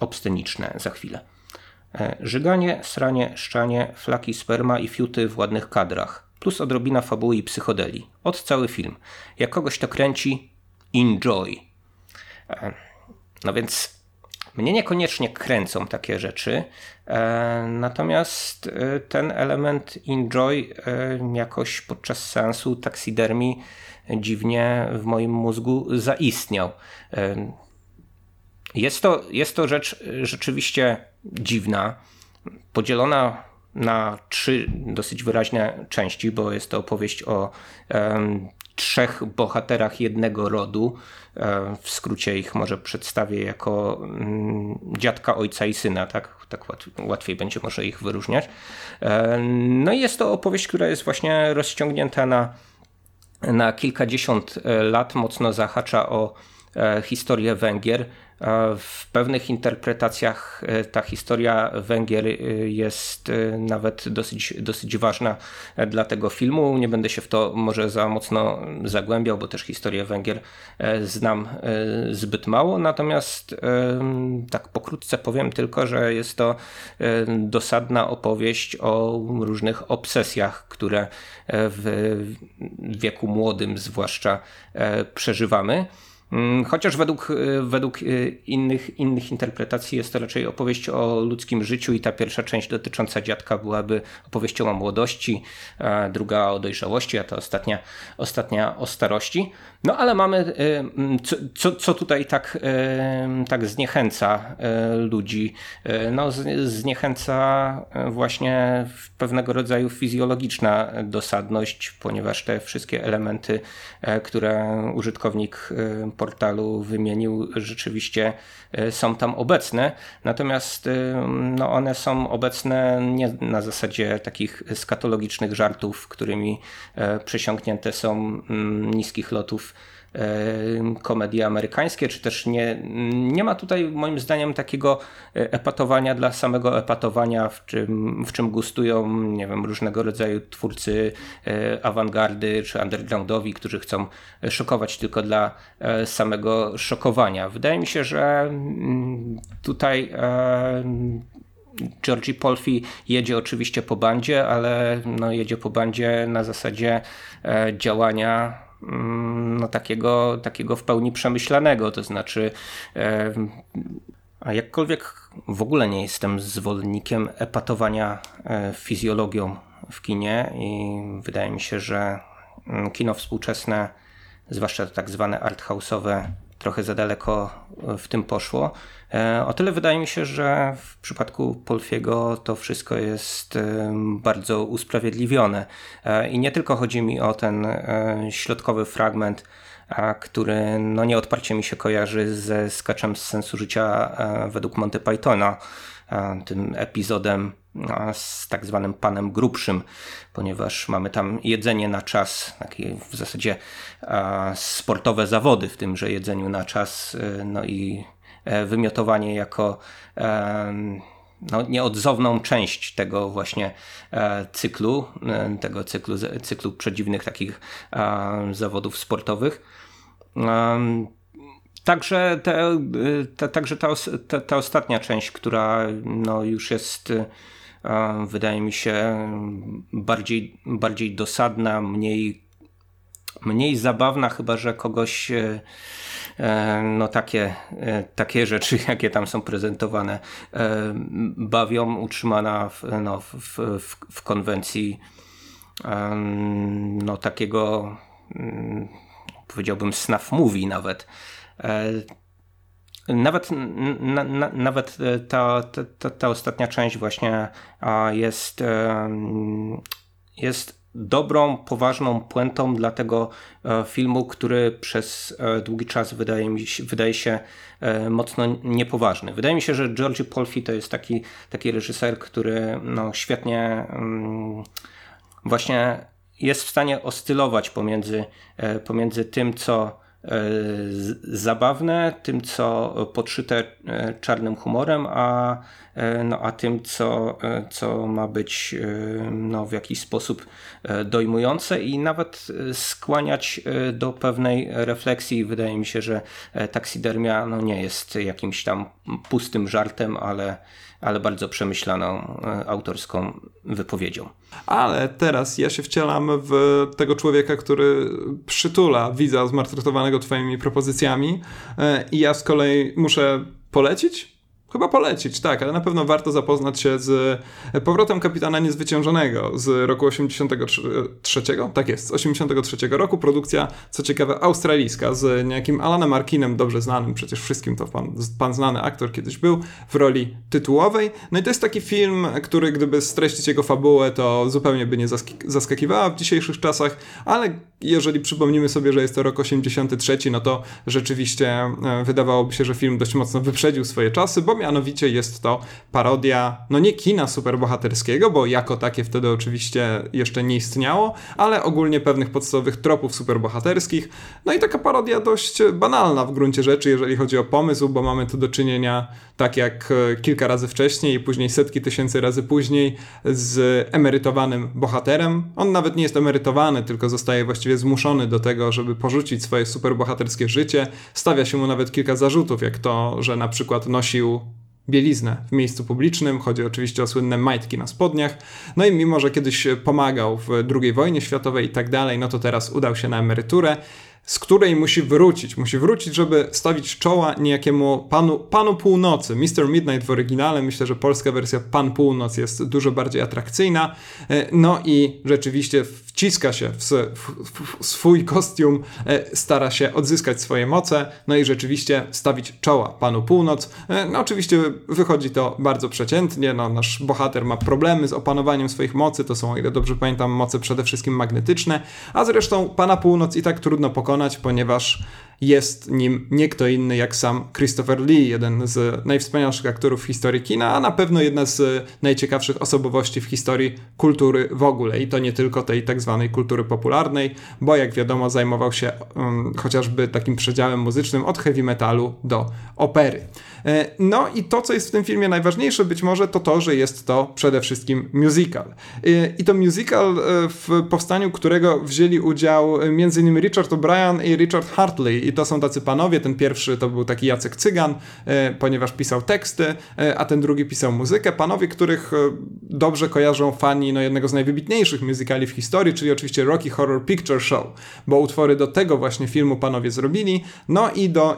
obsceniczne za chwilę. Żyganie, sranie, szczanie, flaki sperma i fiuty w ładnych kadrach, plus odrobina fabuły i psychodeli. Od cały film. Jak kogoś to kręci, enjoy. No więc Mnie niekoniecznie kręcą takie rzeczy, natomiast ten element enjoy jakoś podczas seansu taksidermii dziwnie w moim mózgu zaistniał. Jest to, jest to rzecz rzeczywiście dziwna, podzielona na trzy dosyć wyraźne części, bo jest to opowieść o trzech bohaterach jednego rodu. Um, w skrócie ich może przedstawię jako um, dziadka, ojca i syna, tak? Tak łatwiej będzie może ich wyróżniać. No i jest to opowieść, która jest właśnie rozciągnięta na, na kilkadziesiąt e, lat, mocno zahacza o e, historię Węgier. W pewnych interpretacjach e, ta historia Węgier e, jest e, nawet dosyć, dosyć ważna dla tego filmu. Nie będę się w to może za mocno zagłębiał, bo też historię Węgier znam zbyt mało. Natomiast tak pokrótce powiem tylko, że jest to dosadna opowieść o różnych obsesjach, które w wieku młodym zwłaszcza przeżywamy. Mm, chociaż według, y, według y, innych, innych interpretacji jest to raczej opowieść o ludzkim życiu i ta pierwsza część dotycząca dziadka byłaby opowieścią o młodości, druga o dojrzałości, a ta ostatnia, ostatnia o starości. No ale mamy, y, mm, co, co, co tutaj tak, tak zniechęca ludzi? No, zniechęca właśnie pewnego rodzaju fizjologiczna dosadność, ponieważ te wszystkie elementy, które użytkownik portalu wymienił, rzeczywiście e, są tam obecne. Natomiast e, no, one są obecne nie na zasadzie takich skatologicznych żartów, którymi e, przesiąknięte są mm, niskich lotów komedie amerykańskie, czy też nie, nie ma tutaj moim zdaniem takiego e, epatowania dla samego epatowania, w czym, w czym gustują, nie wiem, różnego rodzaju twórcy e, awangardy czy undergroundowi, którzy chcą szokować tylko dla e, samego szokowania. Wydaje mi się, że mm, tutaj Georgie Polfi jedzie oczywiście po bandzie, ale no, jedzie po bandzie na zasadzie działania no, takiego, takiego w pełni przemyślanego, to znaczy a jakkolwiek w ogóle nie jestem zwolennikiem epatowania e, fizjologią w kinie i wydaje mi się, że mm, kino współczesne, zwłaszcza tak zwane arthouse'owe, trochę za daleko w tym poszło. E, o tyle wydaje mi się, że w przypadku Polfiego to wszystko jest e, bardzo usprawiedliwione. E, I nie tylko chodzi mi o ten środkowy fragment, który no nieodparcie mi się kojarzy ze skaczem z sensu życia według Monty Pythona, tym epizodem z tak zwanym panem grubszym, ponieważ mamy tam jedzenie na czas, takie w zasadzie sportowe zawody w tymże jedzeniu na czas, no i E, wymiotowanie jako e, no, nieodzowną część tego właśnie e, cyklu, tego cyklu, cyklu przedziwnych takich zawodów sportowych. Także, te, te, także ta, ta, ta, ostatnia część, która no, już jest, wydaje mi się, bardziej, bardziej dosadna, mniej, mniej zabawna, chyba że kogoś E, no takie, e, takie rzeczy, <laughs> jakie tam są prezentowane, e, bawią, utrzymana w, no, w, w, w konwencji no, takiego mm, powiedziałbym snuff movie nawet. Nawet, na, na, nawet ta, ta, ta ostatnia część właśnie jest, jest dobrą, poważną puentą dla tego e, filmu, który przez e, długi czas wydaje, mi się, wydaje się e, mocno niepoważny. Wydaje mi się, że George Polfi to jest taki, taki reżyser, który no, świetnie mm, właśnie jest w stanie oscylować pomiędzy, pomiędzy tym, co zabawne, tym co podszyte e, czarnym humorem, a, no, a tym co, e, co ma być no, w jakiś sposób dojmujące i nawet skłaniać do pewnej refleksji. Wydaje mi się, że taksidermia no, nie jest jakimś tam pustym żartem, ale ale bardzo przemyślaną e, autorską wypowiedzią. Ale teraz ja się wcielam w tego człowieka, który przytula widza zmartrytowanego twoimi propozycjami e, i ja z kolei muszę polecić Chyba polecić, tak, ale na pewno warto zapoznać się z powrotem kapitana niezwyciężonego z roku 83. Tak jest, z 83 roku. Produkcja, co ciekawe, australijska z niejakim Alanem Arkinem, dobrze znanym, przecież wszystkim to pan, pan znany aktor kiedyś był, w roli tytułowej. No i to jest taki film, który gdyby streścić jego fabułę, to zupełnie by nie zaskakiwała w dzisiejszych czasach, ale jeżeli przypomnimy sobie, że jest to rok 83, no to rzeczywiście e, wydawałoby się, że film dość mocno wyprzedził swoje czasy, bo mianowicie jest to parodia, no nie kina superbohaterskiego, bo jako takie wtedy oczywiście jeszcze nie istniało, ale ogólnie pewnych podstawowych tropów superbohaterskich. No i taka parodia dość banalna w gruncie rzeczy, jeżeli chodzi o pomysł, bo mamy tu do czynienia, tak jak e, kilka razy wcześniej i później setki tysięcy razy później, z emerytowanym bohaterem. On nawet nie jest emerytowany, tylko zostaje właściwie zmuszony do tego, żeby porzucić swoje superbohaterskie życie. Stawia się mu nawet kilka zarzutów, jak to, że na przykład nosił bieliznę w miejscu publicznym. Chodzi oczywiście o słynne majtki na spodniach. No i mimo, że kiedyś pomagał w II wojnie światowej i tak dalej, no to teraz udał się na emeryturę z której musi wrócić. Musi wrócić, żeby stawić czoła niejakiemu panu, panu północy. Mr. Midnight w oryginale. Myślę, że polska wersja Pan Północ jest dużo bardziej atrakcyjna. E, no i rzeczywiście wciska się w, swój kostium, e, stara się odzyskać swoje moce, no i rzeczywiście stawić czoła panu północ. E, no oczywiście wychodzi to bardzo przeciętnie, no nasz bohater ma problemy z opanowaniem swoich mocy, to są, o ile dobrze pamiętam, moce przede wszystkim magnetyczne, a zresztą pana północ i tak trudno pokonać, ponieważ jest nim nie kto inny jak sam Christopher Lee, jeden z najwspanialszych aktorów w historii kina, a na pewno jedna z najciekawszych osobowości w historii kultury w ogóle. I to nie tylko tej tak zwanej kultury popularnej, bo jak wiadomo zajmował się um, chociażby takim przedziałem muzycznym od heavy metalu do opery. E, no i to, co jest w tym filmie najważniejsze być może, to to, że jest to przede wszystkim musical. E, I to musical, e, w powstaniu którego wzięli udział m.in. Richard O'Brien i Richard Hartley. To są tacy panowie. Ten pierwszy to był taki Jacek Cygan, ponieważ pisał teksty, a ten drugi pisał muzykę. Panowie, których dobrze kojarzą fani no, jednego z najwybitniejszych musicali w historii, czyli oczywiście Rocky Horror Picture Show, bo utwory do tego właśnie filmu panowie zrobili. No i do,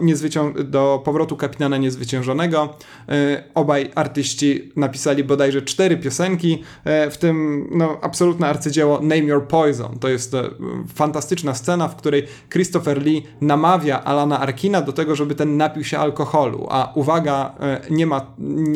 do powrotu kapitana niezwyciężonego zwyciężonego. E, obaj artyści napisali bodajże cztery piosenki, e, w tym no, absolutne arcydzieło Name Your Poison. To jest e, fantastyczna scena, w której Christopher Lee namawia Alana Arkina do tego, żeby ten napił się alkoholu, a uwaga, nie ma,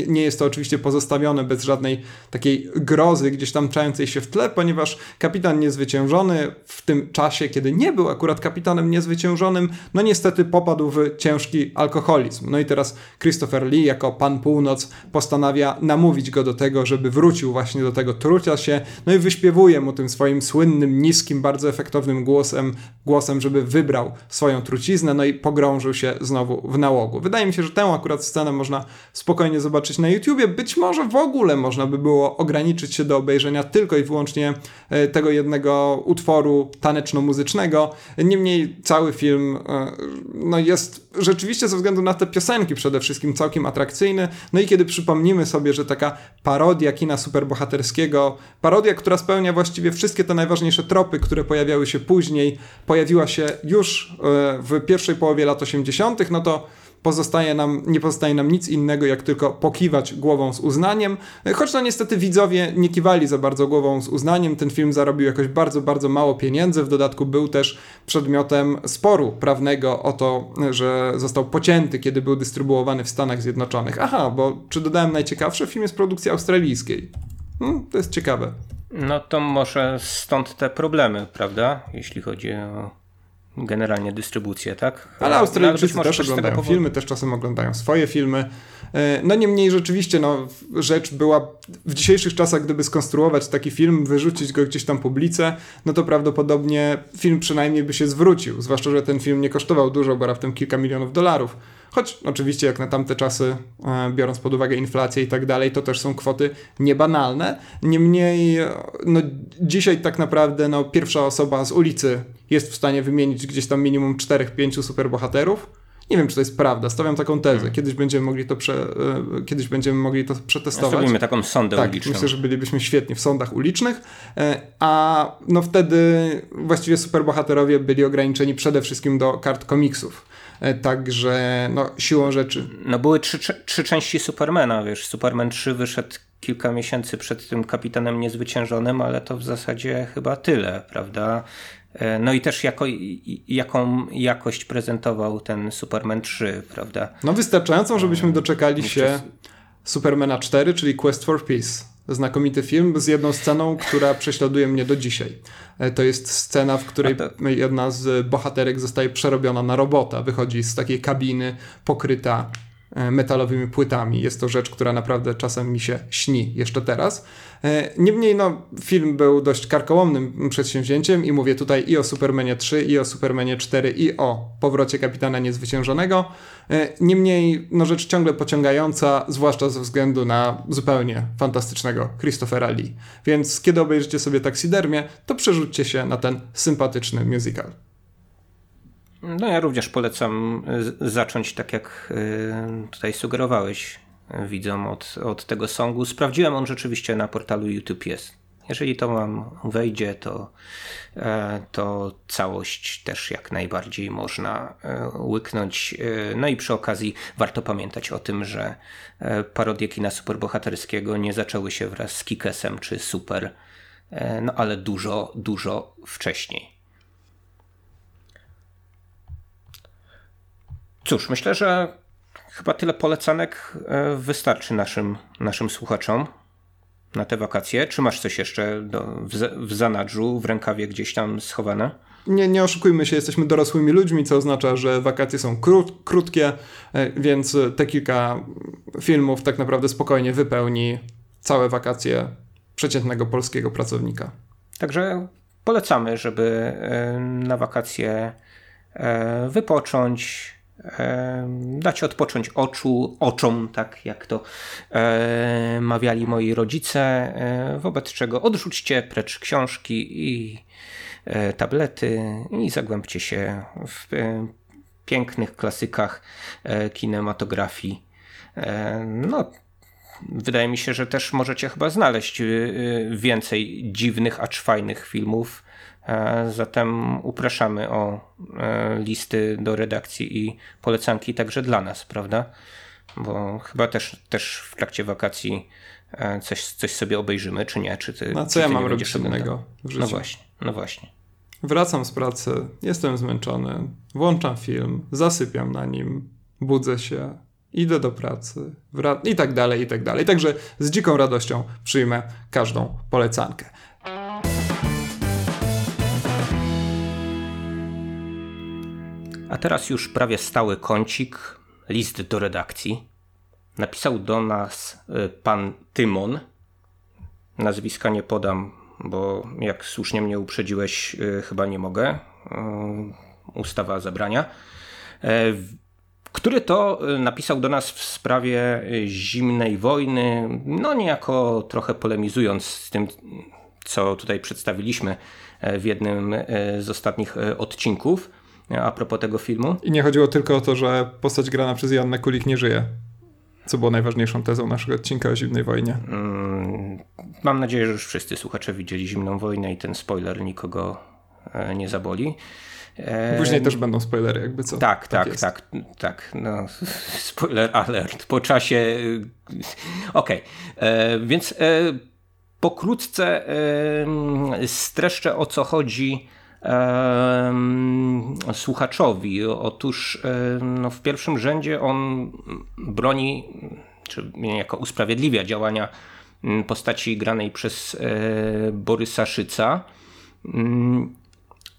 nie jest to oczywiście pozostawione bez żadnej takiej grozy gdzieś tam czającej się w tle, ponieważ kapitan niezwyciężony w tym czasie, kiedy nie był akurat kapitanem niezwyciężonym, no niestety popadł w ciężki alkoholizm. No i teraz Christopher Lee jako pan północ postanawia namówić go do tego, żeby wrócił właśnie do tego trucia się, no i wyśpiewuje mu tym swoim słynnym, niskim, bardzo efektownym głosem, głosem, żeby wybrał swoją truciznę, no i pogrążył się znowu w nałogu. Wydaje mi się, że tę akurat scenę można spokojnie zobaczyć na YouTubie. Być może w ogóle można by było ograniczyć się do obejrzenia tylko i wyłącznie e, tego jednego utworu taneczno-muzycznego. Niemniej cały film e, no jest rzeczywiście ze względu na te piosenki przede wszystkim całkiem atrakcyjny. No i kiedy przypomnimy sobie, że taka parodia kina superbohaterskiego, parodia, która spełnia właściwie wszystkie te najważniejsze tropy, które pojawiały się później, pojawiła się już e, w pierwszej połowie lat 80., no to pozostaje nam, nie pozostaje nam nic innego, jak tylko pokiwać głową z uznaniem. Choć no niestety widzowie nie kiwali za bardzo głową z uznaniem. Ten film zarobił jakoś bardzo, bardzo mało pieniędzy. W dodatku był też przedmiotem sporu prawnego o to, że został pocięty, kiedy był dystrybuowany w Stanach Zjednoczonych. Aha, bo czy dodałem najciekawsze? Film jest produkcji australijskiej. Hmm, to jest ciekawe. No to może stąd te problemy, prawda? Jeśli chodzi o generalnie dystrybucję, tak? Ale Australijczycy no, też oglądają powodu... filmy, też czasem oglądają swoje filmy. E, no niemniej rzeczywiście no, rzecz była w dzisiejszych czasach, gdyby skonstruować taki film, wyrzucić go gdzieś tam publice, no to prawdopodobnie film przynajmniej by się zwrócił. Zwłaszcza, że ten film nie kosztował dużo, bo raptem kilka milionów dolarów. Choć oczywiście jak na tamte czasy, e, biorąc pod uwagę inflację i tak dalej, to też są kwoty niebanalne. Niemniej no, dzisiaj tak naprawdę no, pierwsza osoba z ulicy jest w stanie wymienić gdzieś tam minimum 4-5 superbohaterów Nie wiem, czy to jest prawda. Stawiam taką tezę. Hmm. Kiedyś będziemy mogli to, prze, e, kiedyś będziemy mogli to przetestować. Zrobimy taką sondę tak, uliczną. Myślę, że bylibyśmy świetni w sądach ulicznych, e, a no wtedy właściwie superbohaterowie byli ograniczeni przede wszystkim do kart komiksów. E, także no, siłą rzeczy. No były trzy, trzy części Supermana, wiesz, Superman 3 wyszedł kilka miesięcy przed tym kapitanem niezwyciężonym, ale to w zasadzie chyba tyle, prawda? E, no i też jako, jaką jakość prezentował ten Superman 3, prawda? No wystarczającą, żebyśmy doczekali się Supermana 4, czyli Quest for Peace. Znakomity film z jedną sceną, która prześladuje mnie do dzisiaj. E, to jest scena, w której to... jedna z bohaterek zostaje przerobiona na robota. Wychodzi z takiej kabiny pokryta metalowymi płytami. Jest to rzecz, która naprawdę czasem mi się śni jeszcze teraz. E, niemniej no, film był dość karkołomnym przedsięwzięciem i mówię tutaj i o Supermanie 3, i o Supermanie 4, i o powrocie Kapitana Niezwyciężonego. E, niemniej no, rzecz ciągle pociągająca, zwłaszcza ze względu na zupełnie fantastycznego Christophera Lee. Więc kiedy obejrzycie sobie Taxidermię, to przerzućcie się na ten sympatyczny musical. No ja również polecam zacząć tak jak y, tutaj sugerowałeś widzom od, od tego songu. Sprawdziłem, on rzeczywiście na portalu YouTube jest. Jeżeli to wam wejdzie, to, e, to całość też jak najbardziej można e, łyknąć. E, no i przy okazji warto pamiętać o tym, że parodie kina superbohaterskiego nie zaczęły się wraz z Kikesem czy Super, no ale dużo, dużo wcześniej. Cóż, myślę, że chyba tyle polecanek e, wystarczy naszym, naszym słuchaczom na te wakacje. Czy masz coś jeszcze do, w, w zanadrzu, w rękawie gdzieś tam schowane? Nie, nie oszukujmy się, jesteśmy dorosłymi ludźmi, co oznacza, że wakacje są krót, krótkie, e, więc te kilka filmów tak naprawdę spokojnie wypełni całe wakacje przeciętnego polskiego pracownika. Także polecamy, żeby e, na wakacje wypocząć, dać odpocząć oczu, oczom, tak jak to e, mawiali moi rodzice, e, wobec czego odrzućcie precz książki i e, tablety i zagłębcie się w pięknych klasykach kinematografii. No, wydaje mi się, że też możecie chyba znaleźć więcej dziwnych, acz fajnych filmów E, zatem upraszamy o e, listy do redakcji i polecanki także dla nas, prawda? Bo chyba też, też w trakcie wakacji e, coś, coś sobie obejrzymy, czy nie? Czy ty, no co ja mam robić innego w życiu? No właśnie, no właśnie. Wracam z pracy, jestem zmęczony, włączam film, zasypiam na nim, budzę się, idę do pracy i tak dalej, i tak dalej. Także z dziką radością przyjmę każdą polecankę. A teraz już prawie stały kącik, list do redakcji. Napisał do nas y, pan Tymon. Nazwiska nie podam, bo jak słusznie mnie uprzedziłeś, y, chyba nie mogę. Y, ustawa zabrania. Który to napisał do nas w sprawie zimnej wojny, no niejako trochę polemizując z tym, co tutaj przedstawiliśmy w jednym z ostatnich odcinków a propos tego filmu. I nie chodziło tylko o to, że postać grana przez Jannę Kulik nie żyje. Co było najważniejszą tezą naszego odcinka o zimnej wojnie. Mm, mam nadzieję, że już wszyscy słuchacze widzieli zimną wojnę i ten spoiler nikogo e, nie zaboli. E, Później też będą spoilery, jakby co. Tak, tak, tak, tak, tak. No, <laughs> spoiler alert. Po czasie. E, okej. Okay. Więc pokrótce streszczę o co chodzi słuchaczowi. Otóż no, w pierwszym rzędzie on broni, czy niejako usprawiedliwia działania postaci granej przez e, Borysa Szyca.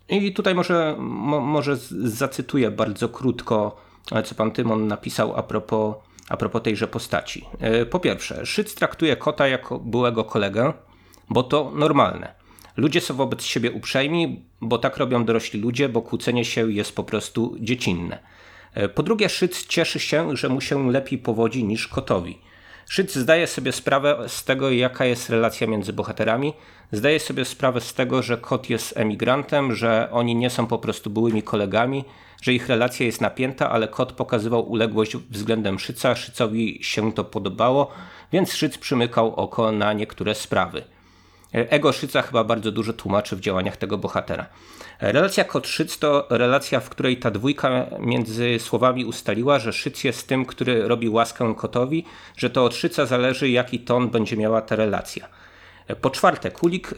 I tutaj może, mo, może zacytuję bardzo krótko, co pan Tymon napisał a propos, a propos tejże postaci. E, po pierwsze, Szyc traktuje kota jako byłego kolegę, bo to normalne. Ludzie są wobec siebie uprzejmi, bo tak robią dorośli ludzie, bo kłócenie się jest po prostu dziecinne. E, po drugie, Szyc cieszy się, że mu się lepiej powodzi niż kotowi. Szyc zdaje sobie sprawę z tego, jaka jest relacja między bohaterami. Zdaje sobie sprawę z tego, że kot jest emigrantem, że oni nie są po prostu byłymi kolegami, że ich relacja jest napięta, ale kot pokazywał uległość względem Szyca. Szycowi się to podobało, więc Szyc przymykał oko na niektóre sprawy. Ego Szyca chyba bardzo dużo tłumaczy w działaniach tego bohatera. Relacja kot-szyc to relacja, w której ta dwójka między słowami ustaliła, że szyc jest tym, który robi łaskę kotowi, że to od szyca zależy, jaki ton będzie miała ta relacja. Po czwarte, Kulik,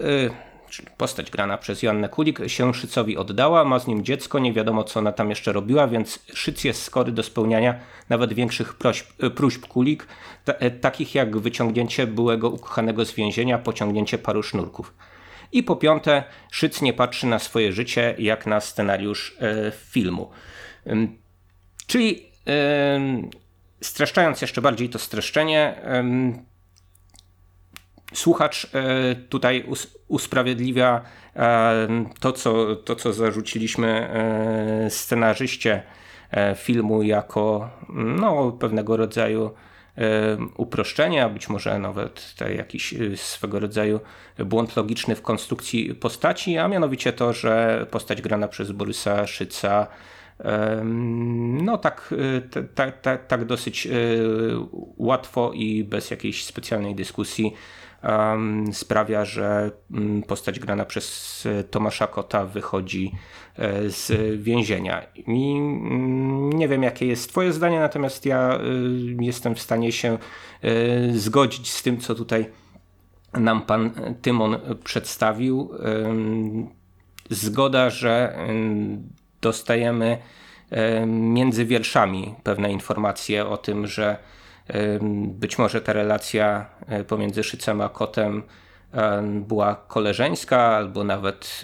czyli postać grana przez Joannę Kulik, się Szycowi oddała, ma z nim dziecko, nie wiadomo co ona tam jeszcze robiła, więc Szyc jest skory do spełniania nawet większych prośb, y, próśb Kulik, y, takich jak wyciągnięcie byłego ukochanego z więzienia, pociągnięcie paru sznurków. I po piąte, Szyc nie patrzy na swoje życie jak na scenariusz filmu. Czyli streszczając jeszcze bardziej to streszczenie, słuchacz e, tutaj usprawiedliwia e, to, co, to, co zarzuciliśmy e, scenarzyście filmu jako no, pewnego rodzaju uproszczenie, a być może nawet jakiś swego rodzaju błąd logiczny w konstrukcji postaci, a mianowicie to, że postać grana przez Borysa Szyca no tak, tak, tak, tak dosyć łatwo i bez jakiejś specjalnej dyskusji sprawia, że mm, postać grana przez e, Tomasza Kota wychodzi e, z więzienia. I mm, nie wiem, jakie jest Twoje zdanie, natomiast ja e, jestem w stanie się zgodzić z tym, co tutaj nam pan Tymon przedstawił. Zgoda, że dostajemy między wierszami pewne informacje o tym, że być może ta relacja e, pomiędzy Szycem a Kotem była koleżeńska, albo nawet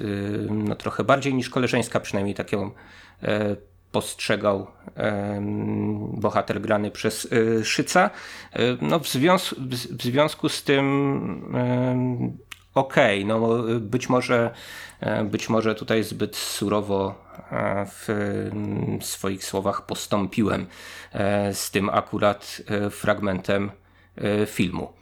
no, trochę bardziej niż koleżeńska, przynajmniej tak ją e, postrzegał bohater grany przez e, Szyca. No, w, związku, w związku z tym okej, okay, no być może, być może tutaj zbyt surowo w swoich słowach postąpiłem e, z tym akurat e, fragmentem e, filmu.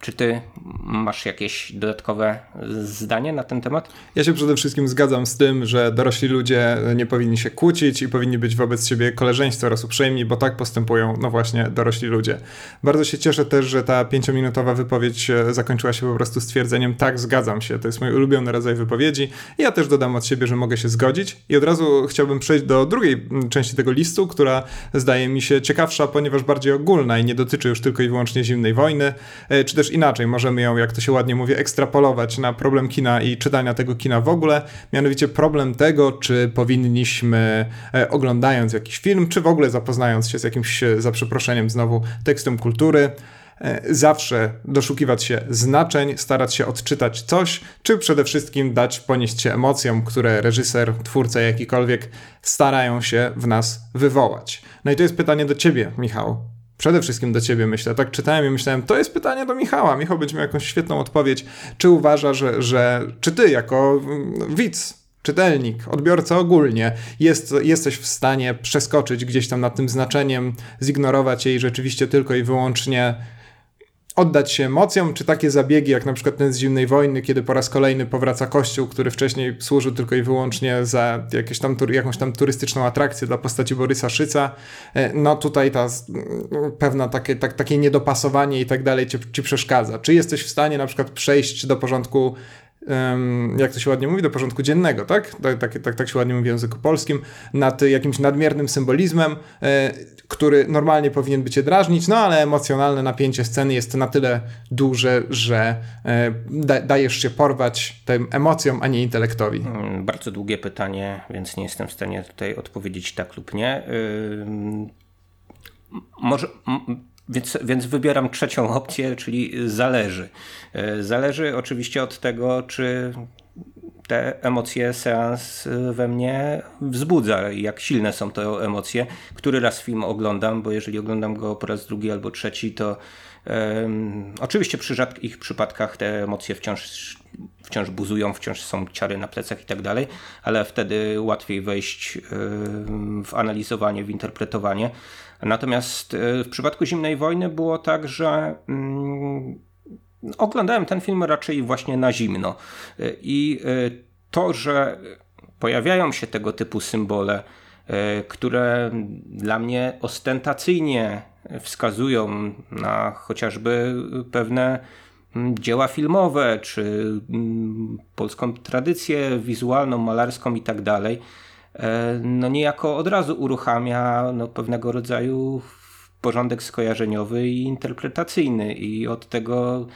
Czy ty masz jakieś dodatkowe zdanie na ten temat? Ja się przede wszystkim zgadzam z tym, że dorośli ludzie nie powinni się kłócić i powinni być wobec siebie koleżeńscy oraz uprzejmi, bo tak postępują, no właśnie, dorośli ludzie. Bardzo się cieszę też, że ta pięciominutowa wypowiedź e, zakończyła się po prostu stwierdzeniem tak, zgadzam się. To jest mój ulubiony rodzaj wypowiedzi. Ja też dodam od siebie, że mogę się zgodzić i od razu chciałbym przejść do drugiej części tego listu, która zdaje mi się ciekawsza, ponieważ bardziej ogólna i nie dotyczy już tylko i wyłącznie zimnej wojny, e, czy też też inaczej, możemy ją, jak to się ładnie mówi, ekstrapolować na problem kina i czytania tego kina w ogóle, mianowicie problem tego, czy powinniśmy e, oglądając jakiś film, czy w ogóle zapoznając się z jakimś, e, za przeproszeniem znowu, tekstem kultury, e, zawsze doszukiwać się znaczeń, starać się odczytać coś, czy przede wszystkim dać ponieść się emocjom, które reżyser, twórca jakikolwiek starają się w nas wywołać. No i to jest pytanie do ciebie, Michał przede wszystkim do ciebie myślę. Tak czytałem i myślałem, to jest pytanie do Michała. Michał będzie miał jakąś świetną odpowiedź. Czy uważa, że, że czy ty jako mm, widz, czytelnik, odbiorca ogólnie, jest, jesteś w stanie przeskoczyć gdzieś tam nad tym znaczeniem, zignorować jej rzeczywiście tylko i wyłącznie oddać się emocjom, czy takie zabiegi, jak na przykład ten z zimnej wojny, kiedy po raz kolejny powraca kościół, który wcześniej służył tylko i wyłącznie za jakieś tam, jakąś tam turystyczną atrakcję dla postaci Borysa Szyca, e, no tutaj ta pewna takie, tak, takie niedopasowanie i tak dalej ci, ci przeszkadza. Czy jesteś w stanie na przykład przejść do porządku jak to się ładnie mówi, do porządku dziennego, tak? Tak, tak, tak, tak się ładnie mówi w języku polskim, nad jakimś nadmiernym symbolizmem, e, który normalnie powinien by cię drażnić, no ale emocjonalne napięcie sceny jest na tyle duże, że e, da, dajesz się porwać tym emocjom, a nie intelektowi. Mm, bardzo długie pytanie, więc nie jestem w stanie tutaj odpowiedzieć tak lub nie. Może więc, więc wybieram trzecią opcję, czyli zależy. E, zależy oczywiście od tego, czy te emocje seans we mnie wzbudza i jak silne są te emocje. Który raz film oglądam, bo jeżeli oglądam go po raz drugi albo trzeci, to um, oczywiście przy rzadkich przypadkach te emocje wciąż, wciąż buzują, wciąż są ciary na plecach i tak dalej, ale wtedy łatwiej wejść um, w analizowanie, w interpretowanie. Natomiast e, w przypadku Zimnej Wojny było tak, że mm, oglądałem ten film raczej właśnie na zimno. E, I e, to, że pojawiają się tego typu symbole które dla mnie ostentacyjnie wskazują na chociażby pewne mm, dzieła filmowe, czy mm, polską tradycję wizualną, malarską i tak dalej, no niejako od razu uruchamia no, pewnego rodzaju porządek skojarzeniowy i interpretacyjny i od tego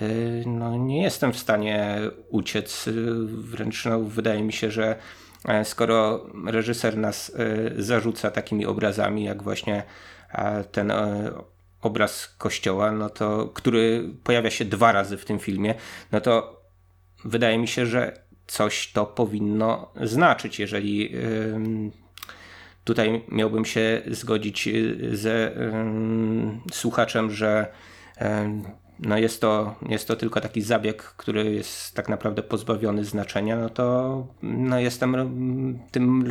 e, no, nie jestem w stanie uciec. Wręcz no, wydaje mi się, że e, skoro reżyser nas zarzuca takimi obrazami, jak właśnie ten e, obraz kościoła, no to, który pojawia się dwa razy w tym filmie, no to wydaje mi się, że coś to powinno znaczyć, jeżeli tutaj miałbym się zgodzić e, ze słuchaczem, że no jest, to, jest to tylko taki zabieg, który jest tak naprawdę pozbawiony znaczenia, no to no jestem tym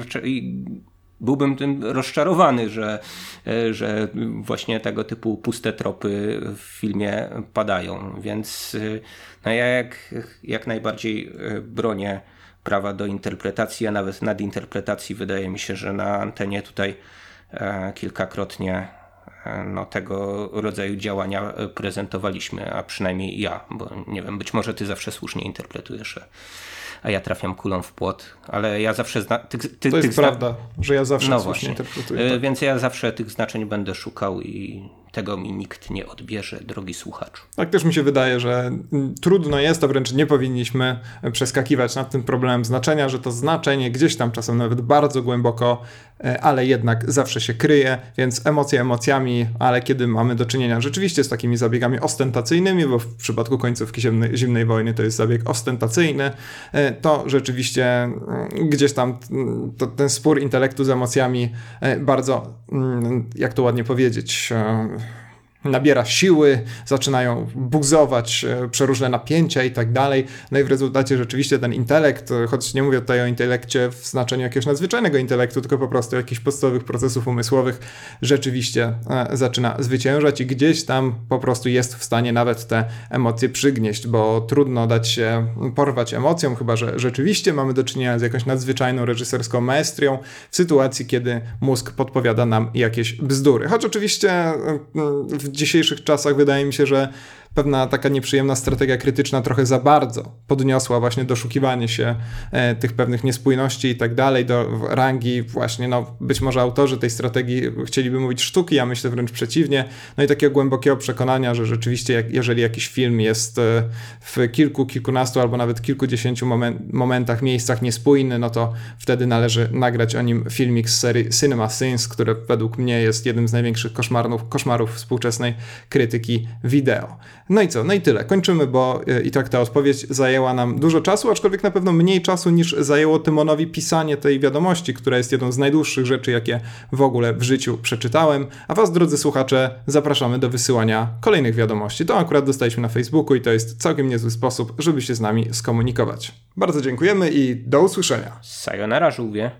byłbym tym rozczarowany, że, e, że właśnie tego typu puste tropy w filmie padają. Więc e, no ja jak, jak najbardziej e, bronię prawa do interpretacji, a nawet nadinterpretacji. Wydaje mi się, że na antenie tutaj kilkakrotnie no, tego rodzaju działania prezentowaliśmy, a przynajmniej ja, bo nie wiem, być może ty zawsze słusznie interpretujesz a ja trafiam kulą w płot, ale ja zawsze... Zna... Ty, ty, to jest prawda, że ja zawsze no interpretuję. Tak. Więc ja zawsze tych znaczeń będę szukał i tego mi nikt nie odbierze, drogi słuchaczu. Tak też mi się wydaje, że trudno jest, a wręcz nie powinniśmy przeskakiwać nad tym problemem znaczenia, że to znaczenie gdzieś tam czasem nawet bardzo głęboko, e, ale jednak zawsze się kryje, więc emocje emocjami, ale kiedy mamy do czynienia rzeczywiście z takimi zabiegami ostentacyjnymi, bo w przypadku końcówki zimnej, zimnej wojny to jest zabieg ostentacyjny, e, to rzeczywiście mm, gdzieś tam mm, to, ten spór intelektu z emocjami e, bardzo, mm, jak to ładnie powiedzieć, nabiera siły, zaczynają buzować e, przeróżne napięcia i tak dalej. No i w rezultacie rzeczywiście ten intelekt, e, choć nie mówię tutaj o intelekcie w znaczeniu jakiegoś nadzwyczajnego intelektu, tylko po prostu jakichś podstawowych procesów umysłowych, rzeczywiście e, zaczyna zwyciężać i gdzieś tam po prostu jest w stanie nawet te emocje przygnieść, bo trudno dać się porwać emocjom, chyba że rzeczywiście mamy do czynienia z jakąś nadzwyczajną reżyserską maestrią w sytuacji, kiedy mózg podpowiada nam jakieś bzdury. Choć oczywiście w dzisiejszych czasach wydaje mi się, że pewna taka nieprzyjemna strategia krytyczna trochę za bardzo podniosła właśnie doszukiwanie się e, tych pewnych niespójności i tak dalej do rangi właśnie, no być może autorzy tej strategii chcieliby mówić sztuki, ja myślę wręcz przeciwnie, no i takiego głębokiego przekonania, że rzeczywiście jak, jeżeli jakiś film jest e, w kilku, kilkunastu albo nawet kilkudziesięciu moment, momentach, miejscach niespójny, no to wtedy należy nagrać o nim filmik z serii Cinema Sins, które według mnie jest jednym z największych koszmarów, koszmarów współczesnej krytyki wideo. No i co? No i tyle. Kończymy, bo e, i tak ta odpowiedź zajęła nam dużo czasu, aczkolwiek na pewno mniej czasu niż zajęło Tymonowi pisanie tej wiadomości, która jest jedną z najdłuższych rzeczy, jakie w ogóle w życiu przeczytałem. A Was, drodzy słuchacze, zapraszamy do wysyłania kolejnych wiadomości. To akurat dostaliśmy na Facebooku i to jest całkiem niezły sposób, żeby się z nami skomunikować. Bardzo dziękujemy i do usłyszenia. Sayonara, żółwie.